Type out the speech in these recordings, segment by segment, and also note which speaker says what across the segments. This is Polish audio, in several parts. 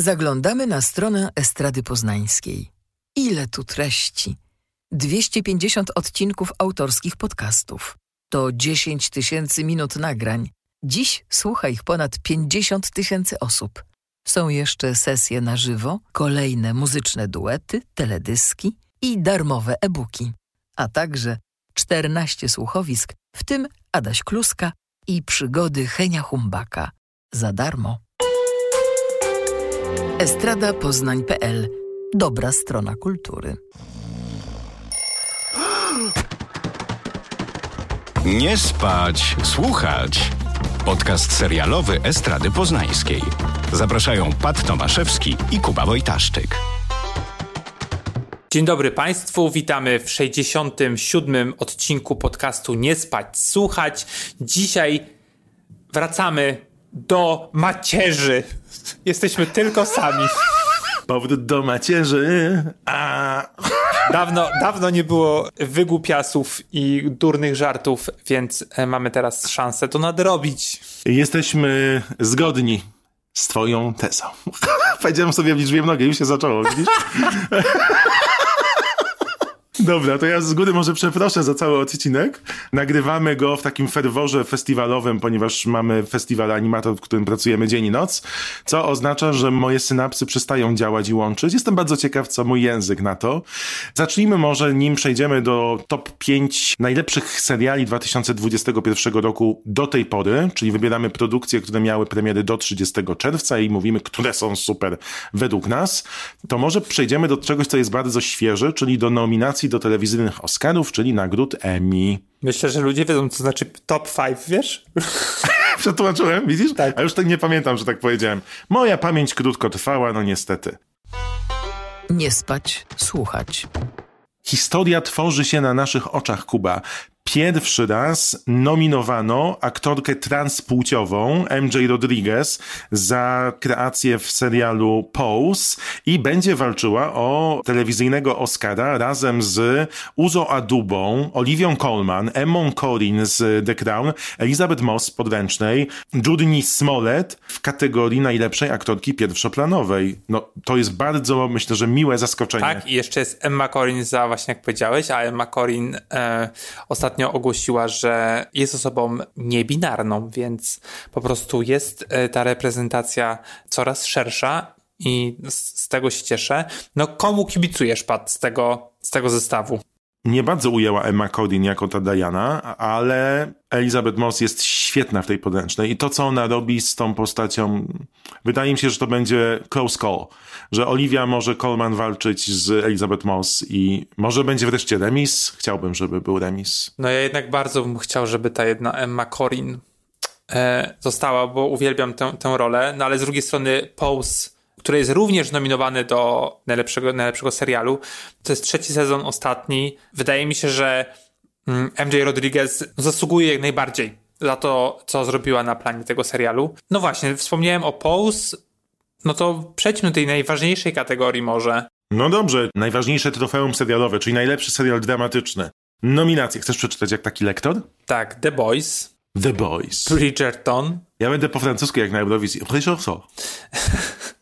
Speaker 1: Zaglądamy na stronę Estrady Poznańskiej. Ile tu treści! 250 odcinków autorskich podcastów. To 10 tysięcy minut nagrań. Dziś słucha ich ponad 50 tysięcy osób. Są jeszcze sesje na żywo, kolejne muzyczne duety, teledyski i darmowe e-booki, a także 14 słuchowisk, w tym Adaś Kluska i przygody Henia Humbaka. Za darmo. Estradapoznań.pl Dobra strona kultury.
Speaker 2: Nie spać, słuchać. Podcast serialowy Estrady Poznańskiej. Zapraszają Pat Tomaszewski i Kuba Wojtaszczyk.
Speaker 3: Dzień dobry Państwu, witamy w 67. odcinku podcastu Nie spać, słuchać. Dzisiaj wracamy do macierzy. Jesteśmy tylko sami.
Speaker 4: Powrót do macierzy. A.
Speaker 3: Dawno, dawno nie było wygłupiasów i durnych żartów, więc e, mamy teraz szansę to nadrobić.
Speaker 4: Jesteśmy zgodni z twoją tezą. Powiedziałem sobie w liczbie mnogiej, już się zaczęło, widzisz? Dobra, to ja z góry może przeproszę za cały odcinek. Nagrywamy go w takim ferworze festiwalowym, ponieważ mamy festiwal animator, w którym pracujemy dzień i noc, co oznacza, że moje synapsy przestają działać i łączyć. Jestem bardzo ciekaw, co mój język na to. Zacznijmy może, nim przejdziemy do top 5 najlepszych seriali 2021 roku do tej pory, czyli wybieramy produkcje, które miały premiery do 30 czerwca i mówimy, które są super według nas, to może przejdziemy do czegoś, co jest bardzo świeże, czyli do nominacji do telewizyjnych Oscarów, czyli nagród Emmy.
Speaker 3: Myślę, że ludzie wiedzą, co znaczy top 5, wiesz?
Speaker 4: Przetłumaczyłem, widzisz?
Speaker 3: Tak.
Speaker 4: A już tak nie pamiętam, że tak powiedziałem. Moja pamięć krótko trwała, no niestety.
Speaker 1: Nie spać, słuchać.
Speaker 4: Historia tworzy się na naszych oczach, Kuba. Pierwszy raz nominowano aktorkę transpłciową MJ Rodriguez za kreację w serialu Pose i będzie walczyła o telewizyjnego Oscara razem z Uzo Adubą, Olivią Colman, Emmą Corrin z The Crown, Elizabeth Moss z Podręcznej, Judny Smollett w kategorii najlepszej aktorki pierwszoplanowej. No, to jest bardzo, myślę, że miłe zaskoczenie.
Speaker 3: Tak, i jeszcze jest Emma Corrin za, właśnie jak powiedziałeś, a Emma Corrin e, ostatnio ogłosiła, że jest osobą niebinarną, więc po prostu jest e, ta reprezentacja coraz szersza i z, z tego się cieszę. No komu kibicujesz, Pat, z tego, z tego zestawu?
Speaker 4: Nie bardzo ujęła Emma Corrin jako ta Diana, ale Elizabeth Moss jest świetna w tej podręcznej i to, co ona robi z tą postacią, wydaje mi się, że to będzie close call, że Olivia może Coleman walczyć z Elizabeth Moss i może będzie wreszcie remis. Chciałbym, żeby był remis.
Speaker 3: No ja jednak bardzo bym chciał, żeby ta jedna Emma Corrin e, została, bo uwielbiam tę, tę rolę, no ale z drugiej strony Pose który jest również nominowany do najlepszego, najlepszego serialu. To jest trzeci sezon, ostatni. Wydaje mi się, że mm, MJ Rodriguez zasługuje jak najbardziej za to, co zrobiła na planie tego serialu. No właśnie, wspomniałem o Pose, no to przejdźmy do tej najważniejszej kategorii może.
Speaker 4: No dobrze, najważniejsze trofeum serialowe, czyli najlepszy serial dramatyczny. Nominacje. Chcesz przeczytać jak taki lektor?
Speaker 3: Tak, The Boys.
Speaker 4: The Boys.
Speaker 3: Bridgerton.
Speaker 4: Ja będę po francusku jak na Eurowizji. Bridgerton.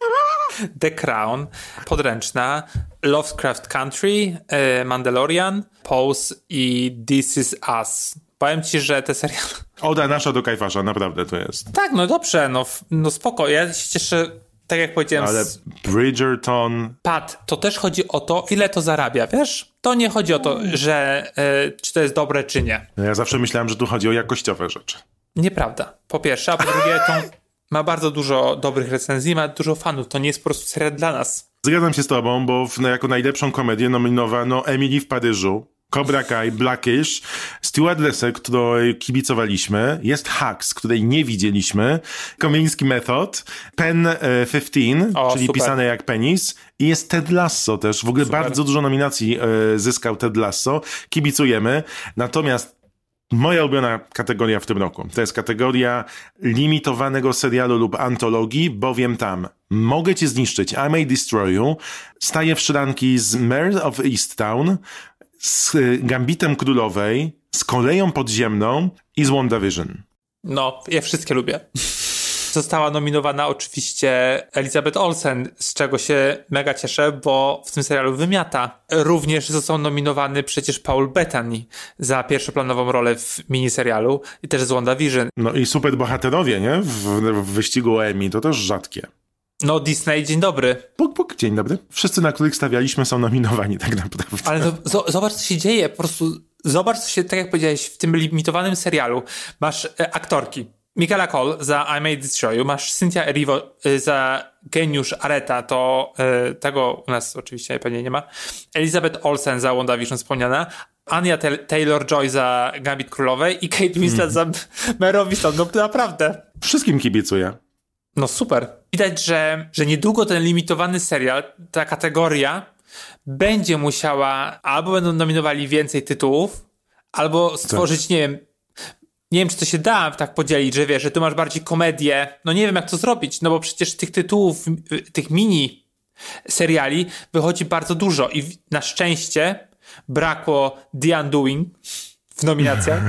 Speaker 3: The Crown, podręczna, Lovecraft Country, e, Mandalorian, Pose i This Is Us. Powiem ci, że te seriale...
Speaker 4: Oda nasza do Kajfasza, naprawdę to jest.
Speaker 3: Tak, no dobrze, no, no spoko. Ja się cieszę, tak jak powiedziałem...
Speaker 4: Ale. Bridgerton...
Speaker 3: Pat, to też chodzi o to, ile to zarabia, wiesz? To nie chodzi o to, że e, czy to jest dobre, czy nie.
Speaker 4: Ja zawsze myślałem, że tu chodzi o jakościowe rzeczy.
Speaker 3: Nieprawda. Po pierwsze, a po drugie, to ma bardzo dużo dobrych recenzji, ma dużo fanów. To nie jest po prostu serial dla nas.
Speaker 4: Zgadzam się z tobą, bo w, no, jako najlepszą komedię nominowano Emily w Paryżu, Cobra Kai, Blackish, Stewardessę, której kibicowaliśmy, jest Hacks, której nie widzieliśmy, Komieński Method, Pen e, 15,
Speaker 3: O,
Speaker 4: czyli
Speaker 3: super.
Speaker 4: pisane jak penis i jest Ted Lasso też. W ogóle
Speaker 3: Super.
Speaker 4: bardzo dużo nominacji e, zyskał Ted Lasso. Kibicujemy. Natomiast Moja ulubiona kategoria w tym roku to jest kategoria limitowanego serialu lub antologii, bowiem tam Mogę cię zniszczyć, I may destroy you, staje w szranki z Mare of Easttown, z y, Gambitem Królowej, z Koleją Podziemną i z WandaVision.
Speaker 3: No, ja wszystkie lubię. Została nominowana oczywiście Elizabeth Olsen, z czego się mega cieszę, bo w tym serialu wymiata. Również został nominowany przecież Paul Bettany za pierwszoplanową rolę w miniserialu i też z WandaVision.
Speaker 4: No i super bohaterowie, nie? W, w wyścigu Emmy, to też rzadkie.
Speaker 3: No Disney, dzień dobry.
Speaker 4: Puk, puk, dzień dobry. Wszyscy, na których stawialiśmy, są nominowani tak naprawdę.
Speaker 3: Ale no, zobacz, co się dzieje. Po prostu zobacz, co się, tak jak powiedziałeś, w tym limitowanym serialu. Masz e, aktorki. Michaela Cole za I Made This Show Masz Cynthia Erivo e, za Geniusz Areta, to e, tego u nas oczywiście pewnie nie ma. Elizabeth Olsen za WandaVision wspomniana. Anya Taylor-Joy za Gambit Królowej i Kate Winslet mm. za Mary No naprawdę.
Speaker 4: Wszystkim kibicuję.
Speaker 3: No super. Widać, że, że niedługo ten limitowany serial, ta kategoria będzie musiała, albo będą nominowali więcej tytułów, albo stworzyć, tak. nie wiem, nie wiem, czy to się da tak podzielić, że wiesz, że tu masz bardziej komedię. No nie wiem, jak to zrobić, no bo przecież tych tytułów, tych mini seriali wychodzi bardzo dużo i na szczęście brakło The Undoing, w nominacjach.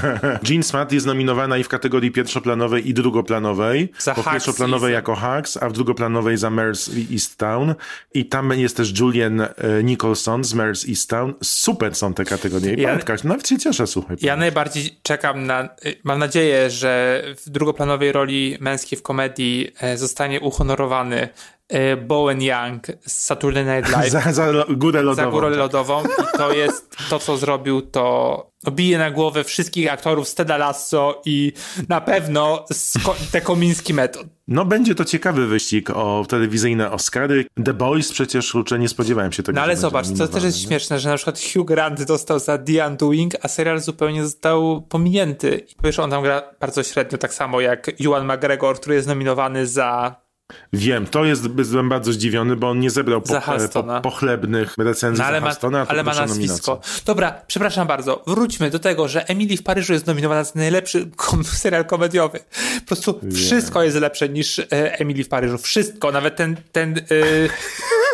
Speaker 4: Jean Smart jest nominowana i w kategorii pierwszoplanowej i drugoplanowej. Za po pierwszoplanowej jako Hacks, a w drugoplanowej za Mers Easttown. I tam jest też Julian e, Nicholson z Mers Easttown. Super są te kategorie. Ja, Pamiętkaś, nawet się cieszę, słuchaj.
Speaker 3: Ja najbardziej czekam na, mam nadzieję, że w drugoplanowej roli męskiej w komedii e, zostanie uhonorowany Bowen Young z Saturday Night Live.
Speaker 4: za, za górę lodową.
Speaker 3: Za górę tak. lodową. I to jest, to co zrobił, to bije na głowę wszystkich aktorów z Teda Lasso i na pewno te komiński metod.
Speaker 4: No będzie to ciekawy wyścig o telewizyjne Oscary. The Boys przecież kurczę, nie spodziewałem się tego.
Speaker 3: No ale zobacz, to też jest nie? śmieszne, że na przykład Hugh Grant dostał za The Undoing, a serial zupełnie został pominięty. I wiesz, on tam gra bardzo średnio, tak samo jak Ewan McGregor, który jest nominowany za
Speaker 4: Wiem, to jest, byłem bardzo zdziwiony, bo on nie zebrał po, po, pochlebnych recenzji no, ale, ma,
Speaker 3: ale ma nazwisko. Dobra, przepraszam bardzo, wróćmy do tego, że Emily w Paryżu jest nominowana za najlepszy kom serial komediowy. Po prostu yeah. wszystko jest lepsze niż e, Emily w Paryżu. Wszystko, nawet ten, ten e,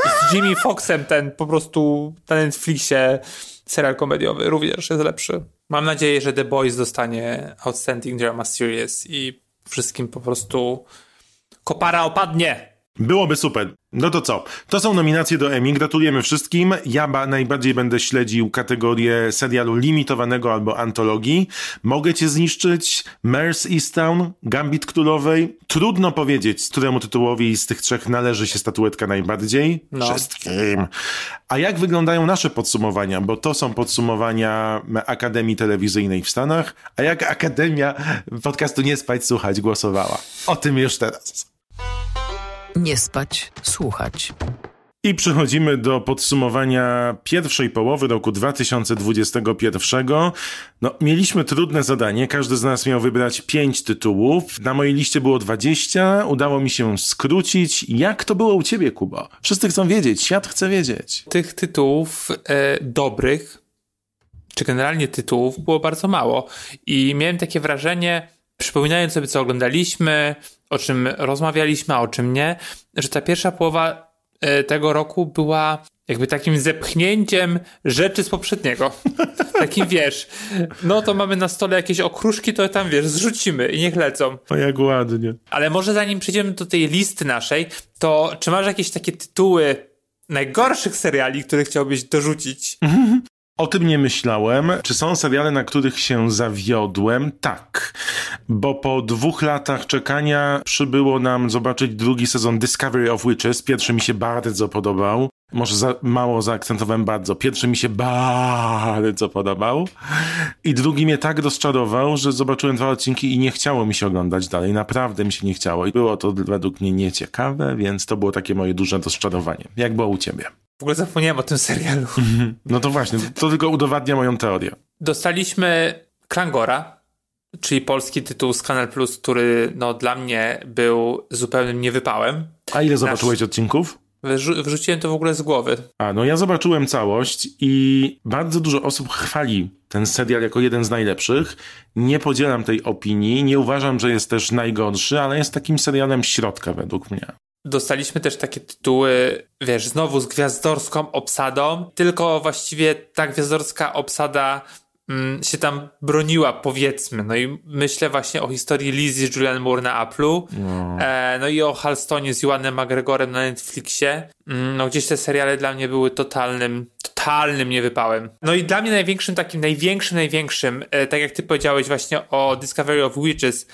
Speaker 3: z Jimmy Foxem, ten po prostu na Netflixie serial komediowy również jest lepszy. Mam nadzieję, że The Boys dostanie Outstanding Drama Series i wszystkim po prostu kopara opadnie.
Speaker 4: Byłoby super. No to co? To są nominacje do Emmy. Gratulujemy wszystkim. Ja ba najbardziej będę śledził kategorię serialu limitowanego albo antologii. Mogę cię zniszczyć. Mers Easttown, Gambit Królowej. Trudno powiedzieć, któremu tytułowi z tych trzech należy się statuetka najbardziej. No. Wszystkim. A jak wyglądają nasze podsumowania? Bo to są podsumowania Akademii Telewizyjnej w Stanach. A jak Akademia podcastu Nie Spać Słuchać głosowała? O tym już teraz.
Speaker 1: Nie spać, słuchać.
Speaker 4: I przechodzimy do podsumowania pierwszej połowy roku 2021. No, mieliśmy trudne zadanie. Każdy z nas miał wybrać pięć tytułów. Na mojej liście było 20. Udało mi się skrócić. Jak to było u ciebie, Kuba? Wszyscy chcą wiedzieć. Świat chce wiedzieć.
Speaker 3: Tych tytułów e, dobrych, czy generalnie tytułów, było bardzo mało. I miałem takie wrażenie, przypominając sobie, co oglądaliśmy, o czym rozmawialiśmy, a o czym nie, że ta pierwsza połowa e, tego roku była jakby takim zepchnięciem rzeczy z poprzedniego. Takim wiesz, no to mamy na stole jakieś okruszki, to tam wiesz, zrzucimy i niech lecą.
Speaker 4: O jak ładnie.
Speaker 3: Ale może zanim przejdziemy do tej listy naszej, to czy masz jakieś takie tytuły najgorszych seriali, które chciałbyś dorzucić?
Speaker 4: O tym nie myślałem. Czy są seriale, na których się zawiodłem? Tak. Bo po dwóch latach czekania przybyło nam zobaczyć drugi sezon Discovery of Witches. Pierwszy mi się bardzo podobał. Może za mało zaakcentowałem bardzo. Pierwszy mi się bardzo podobał. I drugi mnie tak rozczarował, że zobaczyłem dwa odcinki i nie chciało mi się oglądać dalej. Naprawdę mi się nie chciało. I było to według mnie nieciekawe, więc to było takie moje duże rozczarowanie. Jak było u ciebie?
Speaker 3: W ogóle zapomniałem o tym serialu.
Speaker 4: No to właśnie, to tylko udowadnia moją teorię.
Speaker 3: Dostaliśmy Klangora, czyli polski tytuł z Kanal Plus, który no, dla mnie był zupełnym niewypałem.
Speaker 4: A ile zobaczyłeś Nasz... odcinków?
Speaker 3: Wyrzu wrzuciłem to w ogóle z głowy.
Speaker 4: A, no ja zobaczyłem całość i bardzo dużo osób chwali ten serial jako jeden z najlepszych. Nie podzielam tej opinii, nie uważam, że jest też najgorszy, ale jest takim serialem środka według mnie.
Speaker 3: Dostaliśmy też takie tytuły, wiesz, znowu z gwiazdorską obsadą, tylko właściwie ta gwiazdorska obsada się tam broniła, powiedzmy. No i myślę właśnie o historii Lizzie z Julian Moore na Apple'u, no. E, no i o Halstonie z Joannem McGregorem na Netflixie. Mm, no gdzieś te seriale dla mnie były totalnym, totalnym niewypałem. No i dla mnie największym, takim największym, największym, e, tak jak ty powiedziałeś właśnie o Discovery of Witches,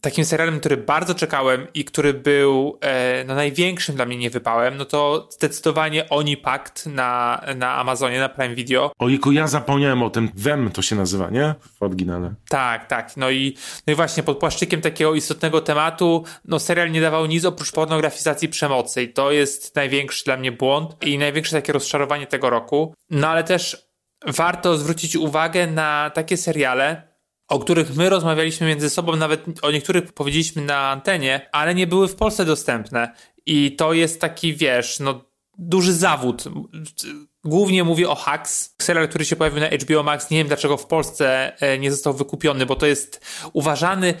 Speaker 3: takim serialem, który bardzo czekałem i który był e, no, największym dla mnie niewypałem, no to zdecydowanie Oni Pact na, na Amazonie, na Prime Video.
Speaker 4: Ojku, ja zapomniałem o tym. Wem to się nazywa, nie? W oryginale.
Speaker 3: Tak, tak. No i, no i właśnie pod płaszczykiem takiego istotnego tematu, no serial nie dawał nic oprócz pornografizacji przemocy i to jest największy dla mnie błąd i największe takie rozczarowanie tego roku. No ale też warto zwrócić uwagę na takie seriale, o których my rozmawialiśmy między sobą, nawet o niektórych powiedzieliśmy na antenie, ale nie były w Polsce dostępne. I to jest taki, wiesz, no, duży zawód. Głównie mówię o Hacks, serial, który się pojawił na HBO Max. Nie wiem dlaczego w Polsce e, nie został wykupiony, bo to jest uważany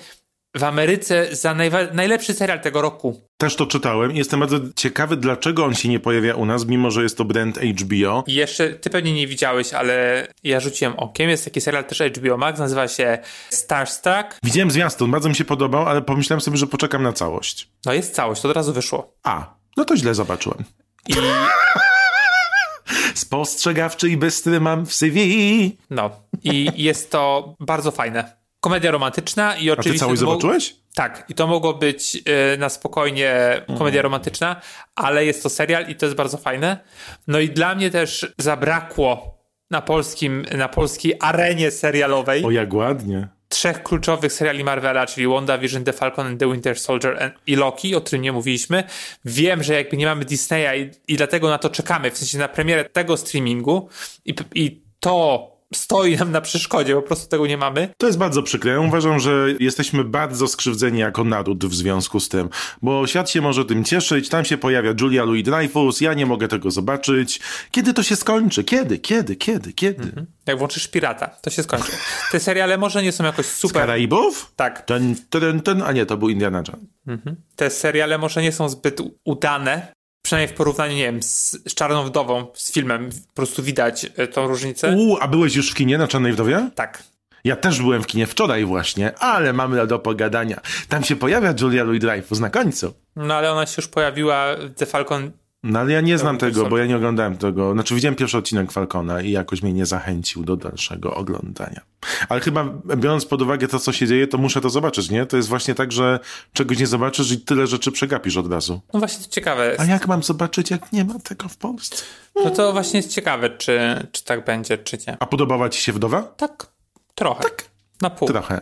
Speaker 3: w Ameryce za najlepszy serial tego roku.
Speaker 4: Też to czytałem i jestem bardzo ciekawy, dlaczego on się nie pojawia u nas, mimo że jest to brand HBO.
Speaker 3: I jeszcze, ty pewnie nie widziałeś, ale ja rzuciłem okiem. Jest taki serial też HBO Max, nazywa się Starstruck.
Speaker 4: Widziałem zwiastun, bardzo mi się podobał, ale pomyślałem sobie, że poczekam na całość.
Speaker 3: No jest całość, to od razu wyszło.
Speaker 4: A, no to źle zobaczyłem. I... Spostrzegawczy i bystry mam w CV.
Speaker 3: No, i jest to bardzo fajne. Komedia romantyczna i oczywiście... A ty
Speaker 4: całość zobaczyłeś?
Speaker 3: Tak, i to mogło być y, na spokojnie komedia mhm. romantyczna, ale jest to serial i to jest bardzo fajne. No i dla mnie też zabrakło na polskim, na polskiej arenie serialowej.
Speaker 4: O jak ładnie.
Speaker 3: Trzech kluczowych seriali Marvela, czyli WandaVision, The Falcon and The Winter Soldier i Loki, o którym nie mówiliśmy. Wiem, że jakby nie mamy Disneya i, i dlatego na to czekamy, w sensie na premierę tego streamingu i, i to stoi nam na przeszkodzie, po prostu tego nie mamy.
Speaker 4: To jest bardzo przykre. Ja uważam, że jesteśmy bardzo skrzywdzeni jako naród w związku z tym, bo świat się może tym cieszyć, tam się pojawia Julia Louis-Dreyfus, ja nie mogę tego zobaczyć. Kiedy to się skończy? Kiedy? Kiedy? Kiedy? Kiedy? Mhm.
Speaker 3: Jak włączysz Pirata, to się skończy. Te seriale może nie są jakoś super...
Speaker 4: Z Karaibów?
Speaker 3: Tak.
Speaker 4: Ten, ten, ten, a nie, to był Indiana Jones.
Speaker 3: Mhm. Te seriale może nie są zbyt udane, przynajmniej w porównaniu, nie wiem, z, z Czarną Wdową, z filmem, po prostu widać e, tą różnicę.
Speaker 4: Uuu, a byłeś już w kinie na Czarnej Wdowie?
Speaker 3: Tak.
Speaker 4: Ja też byłem w kinie wczoraj właśnie, ale mamy do pogadania. Tam się pojawia Julia Louis-Dreyfus na końcu.
Speaker 3: No ale ona się już pojawiła w The Falcon
Speaker 4: no ale ja nie znam tego, bo ja nie oglądałem tego. Znaczy widziałem pierwszy odcinek Falcona i jakoś mnie nie zachęcił do dalszego oglądania. Ale chyba biorąc pod uwagę to, co się dzieje, to muszę to zobaczyć, nie? To jest właśnie tak, że czegoś nie zobaczysz i tyle rzeczy przegapisz od razu.
Speaker 3: No właśnie to ciekawe jest.
Speaker 4: A jak mam zobaczyć, jak nie ma tego w Polsce?
Speaker 3: No to właśnie jest ciekawe, czy, czy tak będzie, czy nie.
Speaker 4: A podobała ci się Wdowa?
Speaker 3: Tak, trochę.
Speaker 4: Tak?
Speaker 3: Na pół.
Speaker 4: Trochę.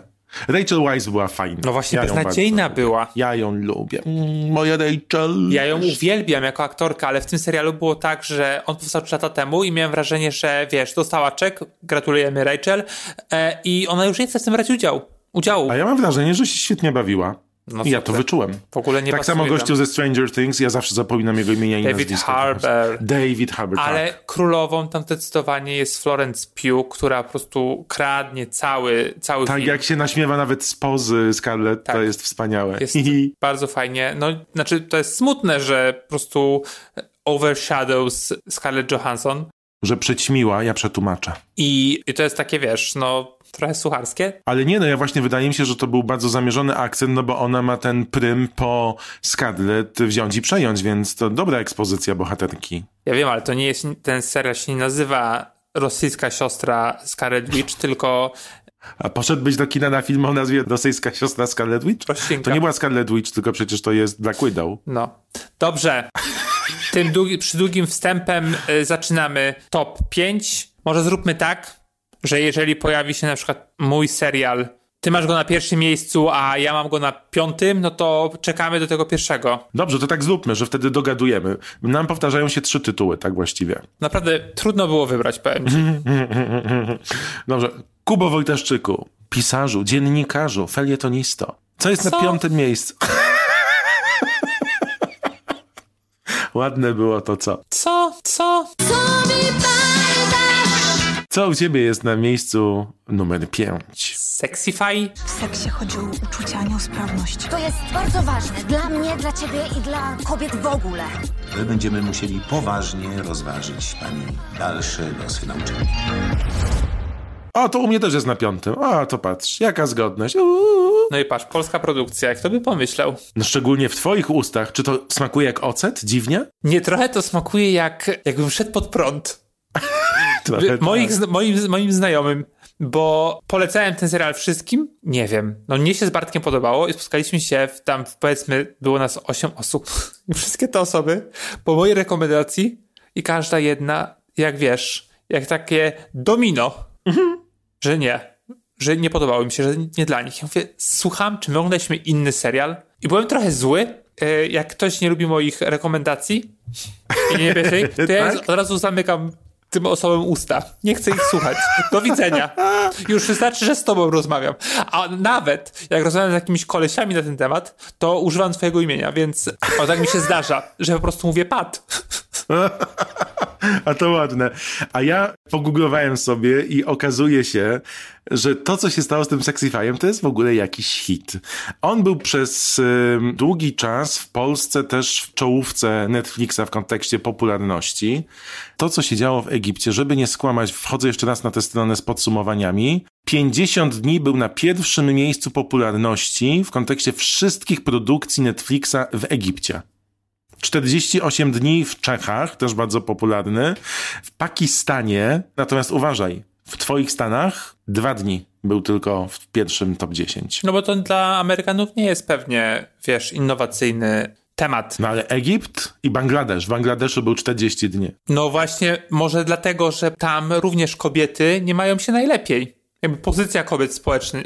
Speaker 4: Rachel Weisz była fajna.
Speaker 3: No właśnie, ja beznadziejna była.
Speaker 4: Ja ją lubię. Mm, moja Rachel.
Speaker 3: Ja ją uwielbiam jako aktorka, ale w tym serialu było tak, że on powstał 3 lata temu i miałem wrażenie, że wiesz, dostała czek, gratulujemy Rachel e, i ona już nie chce w tym brać udział. udziału.
Speaker 4: A ja mam wrażenie, że się świetnie bawiła. No ja to wyczułem.
Speaker 3: W ogóle nie
Speaker 4: Tak samo gościu ze Stranger Things, ja zawsze zapominam jego imienia i
Speaker 3: David
Speaker 4: nazwiska.
Speaker 3: Harbour.
Speaker 4: David Harbour,
Speaker 3: Ale
Speaker 4: tak.
Speaker 3: królową tam zdecydowanie jest Florence Pugh, która po prostu kradnie cały, cały
Speaker 4: tak,
Speaker 3: film.
Speaker 4: jak się naśmiewa nawet z pozy Scarlett, tak. to jest wspaniałe.
Speaker 3: Jest bardzo fajnie. No, znaczy, to jest smutne, że po prostu overshadows Scarlett Johansson.
Speaker 4: Że przećmiła, ja przetłumaczę.
Speaker 3: I, I to jest takie, wiesz, no trochę sucharskie.
Speaker 4: Ale nie, no ja właśnie wydaje mi się, że to był bardzo zamierzony akcent, no bo ona ma ten prym po Scarlett wziąć i przejąć, więc to dobra ekspozycja bohaterki.
Speaker 3: Ja wiem, ale to nie jest, ten serial się nie nazywa rosyjska siostra Scarlet Witch, tylko
Speaker 4: a poszedłbyś do kina na film o nazwie rosyjska siostra Scarlet Witch? To nie była Scarlet Witch, tylko przecież to jest Black Widow.
Speaker 3: No. Dobrze. Tym długi, przy długim wstępem y, zaczynamy top 5. Może zróbmy tak, że jeżeli pojawi się na przykład mój serial, ty masz go na pierwszym miejscu, a ja mam go na piątym, no to czekamy do tego pierwszego.
Speaker 4: Dobrze, to tak zróbmy, że wtedy dogadujemy. Nam powtarzają się trzy tytuły, tak właściwie.
Speaker 3: Naprawdę trudno było wybrać, powiem
Speaker 4: Dobrze. Kubo Wojtaszczyku, pisarzu, dziennikarzu, felietonisto. Co jest Co? na piątym miejscu? Ładne było to co.
Speaker 3: Co? Co? Co mi
Speaker 4: co u ciebie jest na miejscu numer 5?
Speaker 3: Sexify?
Speaker 5: W seksie chodzi o uczucia, a nie o sprawność.
Speaker 6: To jest bardzo ważne dla mnie, dla ciebie i dla kobiet w ogóle.
Speaker 7: My będziemy musieli poważnie rozważyć pani dalsze losy nauczania.
Speaker 4: O, to u mnie też jest na piątym. O, to patrz, jaka zgodność. Uuu.
Speaker 3: No i patrz, polska produkcja, jak to by pomyślał?
Speaker 4: No, szczególnie w twoich ustach. Czy to smakuje jak ocet? Dziwnie?
Speaker 3: Nie, trochę to smakuje jak, jakbym szedł pod prąd.
Speaker 4: Trochę tak.
Speaker 3: Moich, moim, moim znajomym, bo polecałem ten serial wszystkim. Nie wiem. No mnie się z Bartkiem podobało i spotkaliśmy się w, tam, powiedzmy, było nas 8 osób. I wszystkie te osoby, po mojej rekomendacji i każda jedna, jak wiesz, jak takie domino, że nie. Że nie podobało mi się, że nie dla nich. Ja mówię, słucham, czy my oglądaliśmy inny serial? I byłem trochę zły, e, jak ktoś nie lubi moich rekomendacji i nie bierze to ja
Speaker 4: Tak?
Speaker 3: od razu zamykam tym osobom usta. Nie chcę ich słuchać. Do widzenia. Już wystarczy, że z tobą rozmawiam. A nawet jak rozmawiam z jakimiś kolesiami na ten temat, to używam twojego imienia, więc o tak mi się zdarza, że po prostu mówię Pat.
Speaker 4: A to ładne. A ja pogooglowałem sobie i okazuje się, że to, co się stało z tym Sexifyem, to jest w ogóle jakiś hit. On był przez ym, długi czas w Polsce też w czołówce Netflixa w kontekście popularności. To, co się działo w Egipcie, żeby nie skłamać, wchodzę jeszcze raz na tę stronę z podsumowaniami. 50 dni był na pierwszym miejscu popularności w kontekście wszystkich produkcji Netflixa w Egipcie. 48 dni w Czechach, też bardzo popularny. W Pakistanie, natomiast uważaj, w twoich Stanach dwa dni był tylko w pierwszym top 10.
Speaker 3: No bo to dla Amerykanów nie jest pewnie, wiesz, innowacyjny temat.
Speaker 4: No ale Egipt i Bangladesz. W Bangladeszu był 40 dni.
Speaker 3: No właśnie, może dlatego, że tam również kobiety nie mają się najlepiej. Jakby pozycja kobiet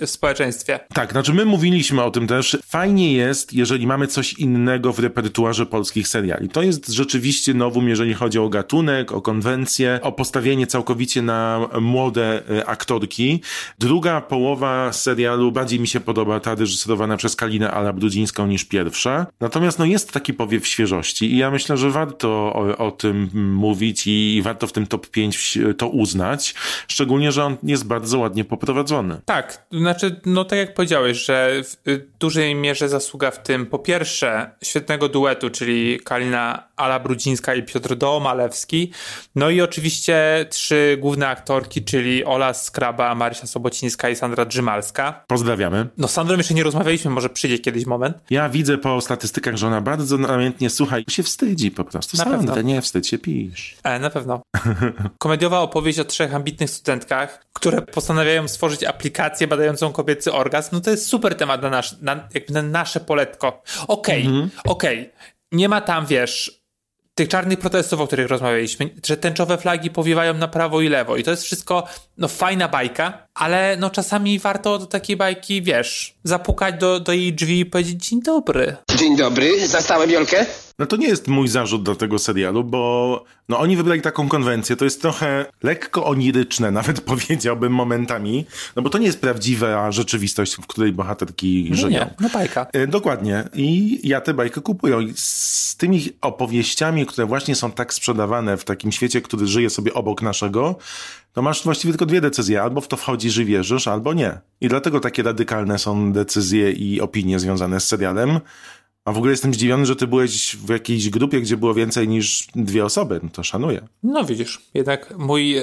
Speaker 3: w społeczeństwie.
Speaker 4: Tak, znaczy my mówiliśmy o tym też. Fajnie jest, jeżeli mamy coś innego w repertuarze polskich seriali. To jest rzeczywiście nowum, jeżeli chodzi o gatunek, o konwencję, o postawienie całkowicie na młode e, aktorki. Druga połowa serialu bardziej mi się podoba ta reżyserowana przez Kalinę Alabrudzińską niż pierwsza. Natomiast no jest taki powiew świeżości i ja myślę, że warto o, o tym mówić i warto w tym top 5 to uznać. Szczególnie, że on jest bardzo ładnie poprowadzony.
Speaker 3: Tak, znaczy, no tak jak powiedziałeś, że w y, dużej mierze zasługa w tym, po pierwsze, świetnego duetu, czyli Kalina Ala-Brudzińska i Piotr Domalewski, no i oczywiście trzy główne aktorki, czyli Ola Skraba, Marysia Sobocińska i Sandra Drzymalska.
Speaker 4: Pozdrawiamy.
Speaker 3: No z Sandrą jeszcze nie rozmawialiśmy, może przyjdzie kiedyś moment.
Speaker 4: Ja widzę po statystykach, że ona bardzo namiętnie słucha i się wstydzi po prostu.
Speaker 3: Na
Speaker 4: Sandra,
Speaker 3: pewno.
Speaker 4: nie wstydź się, pisz.
Speaker 3: E, na pewno. Komediowa opowieść o trzech ambitnych studentkach, które postanawiają stworzyć aplikację badającą kobiecy orgazm. No to jest super temat na, nasz, na, jakby na nasze poletko. Okej, okej. Nie ma tam, wiesz, tych czarnych protestów, o których rozmawialiśmy, że tęczowe flagi powiewają na prawo i lewo i to jest wszystko, no fajna bajka, ale no czasami warto do takiej bajki, wiesz, zapukać do, do jej drzwi i powiedzieć dzień dobry.
Speaker 7: Dzień dobry, zastałem Jolkę?
Speaker 4: No to nie jest mój zarzut do tego serialu, bo no oni wybrali taką konwencję, to jest trochę lekko oniryczne, nawet powiedziałbym momentami, no bo to nie jest prawdziwa rzeczywistość, w której bohaterki
Speaker 3: No
Speaker 4: żyją.
Speaker 3: nie, no bajka.
Speaker 4: E, Dokładnie. I ja tę bajkę kupuję. I z tymi opowieściami, które właśnie są tak sprzedawane w takim świecie, który żyje sobie obok naszego, to masz właściwie tylko dwie decyzje. Albo w to wchodzisz i wierzysz, albo nie. I dlatego takie radykalne są decyzje i opinie związane z serialem. A w ogóle jestem zdziwiony, że ty byłeś w jakiejś grupie, gdzie było więcej niż dwie osoby. No to szanuję.
Speaker 3: No widzisz, jednak mój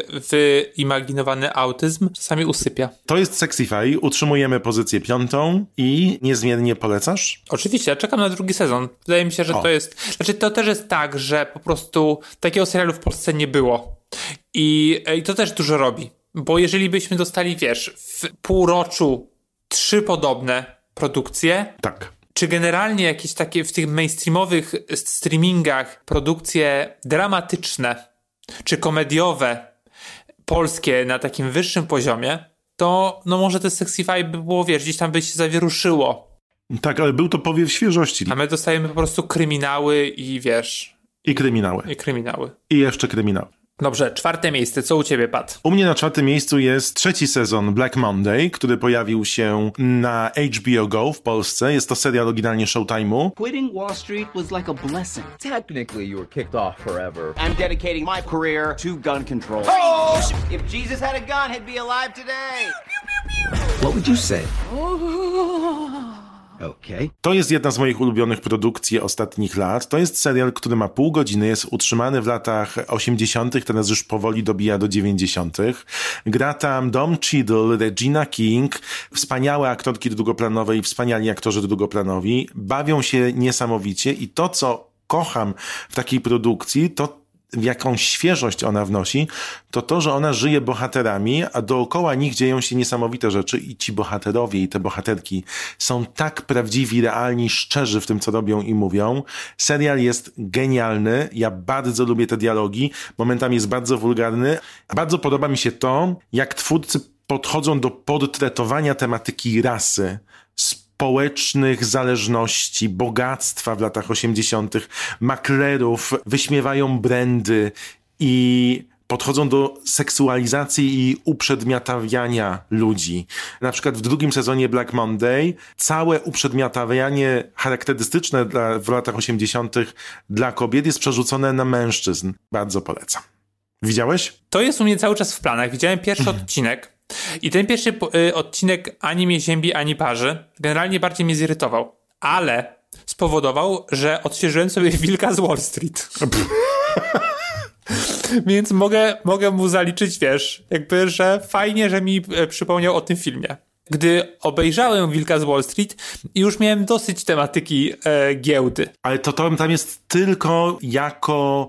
Speaker 3: wyimaginowany autyzm czasami usypia.
Speaker 4: To jest Sexify. Utrzymujemy pozycję piątą i niezmiennie polecasz?
Speaker 3: Oczywiście, ja czekam na drugi sezon. Wydaje mi się, że
Speaker 4: O.
Speaker 3: to jest. Znaczy, to też jest tak, że po prostu takiego serialu w Polsce nie było. I, I to też dużo robi. Bo jeżeli byśmy dostali, wiesz, w półroczu trzy podobne produkcje,
Speaker 4: Tak.
Speaker 3: Czy generalnie jakieś takie w tych mainstreamowych streamingach produkcje dramatyczne, czy komediowe, polskie na takim wyższym poziomie, to no może te Sexify by było, wiesz, gdzieś tam by się zawieruszyło.
Speaker 4: Tak, ale był to powiew świeżości.
Speaker 3: A my dostajemy po prostu kryminały i wiesz,
Speaker 4: I kryminały.
Speaker 3: i kryminały.
Speaker 4: I jeszcze kryminały.
Speaker 3: Dobrze, czwarte miejsce, co u ciebie, Pat?
Speaker 4: U mnie na czwartym miejscu jest trzeci sezon Black Monday, który pojawił się na HBO Go w Polsce. Jest to serial oryginalnie Showtime'u.
Speaker 8: Quitting Wall Street was like a blessing.
Speaker 9: Technically, you were kicked off forever.
Speaker 8: I'm dedicating my career to gun control. If Jesus had a gun, he'd be alive today.
Speaker 9: What would you say?
Speaker 4: To jest jedna z moich ulubionych produkcji ostatnich lat. To jest serial, który ma pół godziny, jest utrzymany w latach 80., teraz już powoli dobija do 90. Gra tam Dom Cheadle, Regina King, wspaniałe aktorki drugoplanowe i wspaniali aktorzy drugoplanowi. Bawią się niesamowicie i to, co kocham w takiej produkcji, to jaką świeżość ona wnosi, to to, że ona żyje bohaterami, a dookoła nich dzieją się niesamowite rzeczy i ci bohaterowie i te bohaterki są tak prawdziwi, realni, szczerzy w tym, co robią i mówią. Serial jest genialny, ja bardzo lubię te dialogi, momentami jest bardzo wulgarny. Bardzo podoba mi się to, jak twórcy podchodzą do portretowania tematyki rasy społecznych zależności, bogactwa w latach 80., maklerów, wyśmiewają brandy i podchodzą do seksualizacji i uprzedmiotawiania ludzi. Na przykład w drugim sezonie Black Monday całe uprzedmiotawianie charakterystyczne dla, w latach 80. dla kobiet jest przerzucone na mężczyzn. Bardzo polecam. Widziałeś?
Speaker 3: To jest u mnie cały czas w planach. Widziałem pierwszy odcinek. I ten pierwszy y, odcinek ani mnie ziębi, ani parzy. Generalnie bardziej mnie zirytował. Ale spowodował, że odświeżyłem sobie Wilka z Wall Street. Więc mogę, mogę mu zaliczyć, wiesz, jakby, że fajnie, że mi e, przypomniał o tym filmie. Gdy obejrzałem Wilka z Wall Street, już miałem dosyć tematyki e, giełdy.
Speaker 4: Ale to, to tam jest tylko jako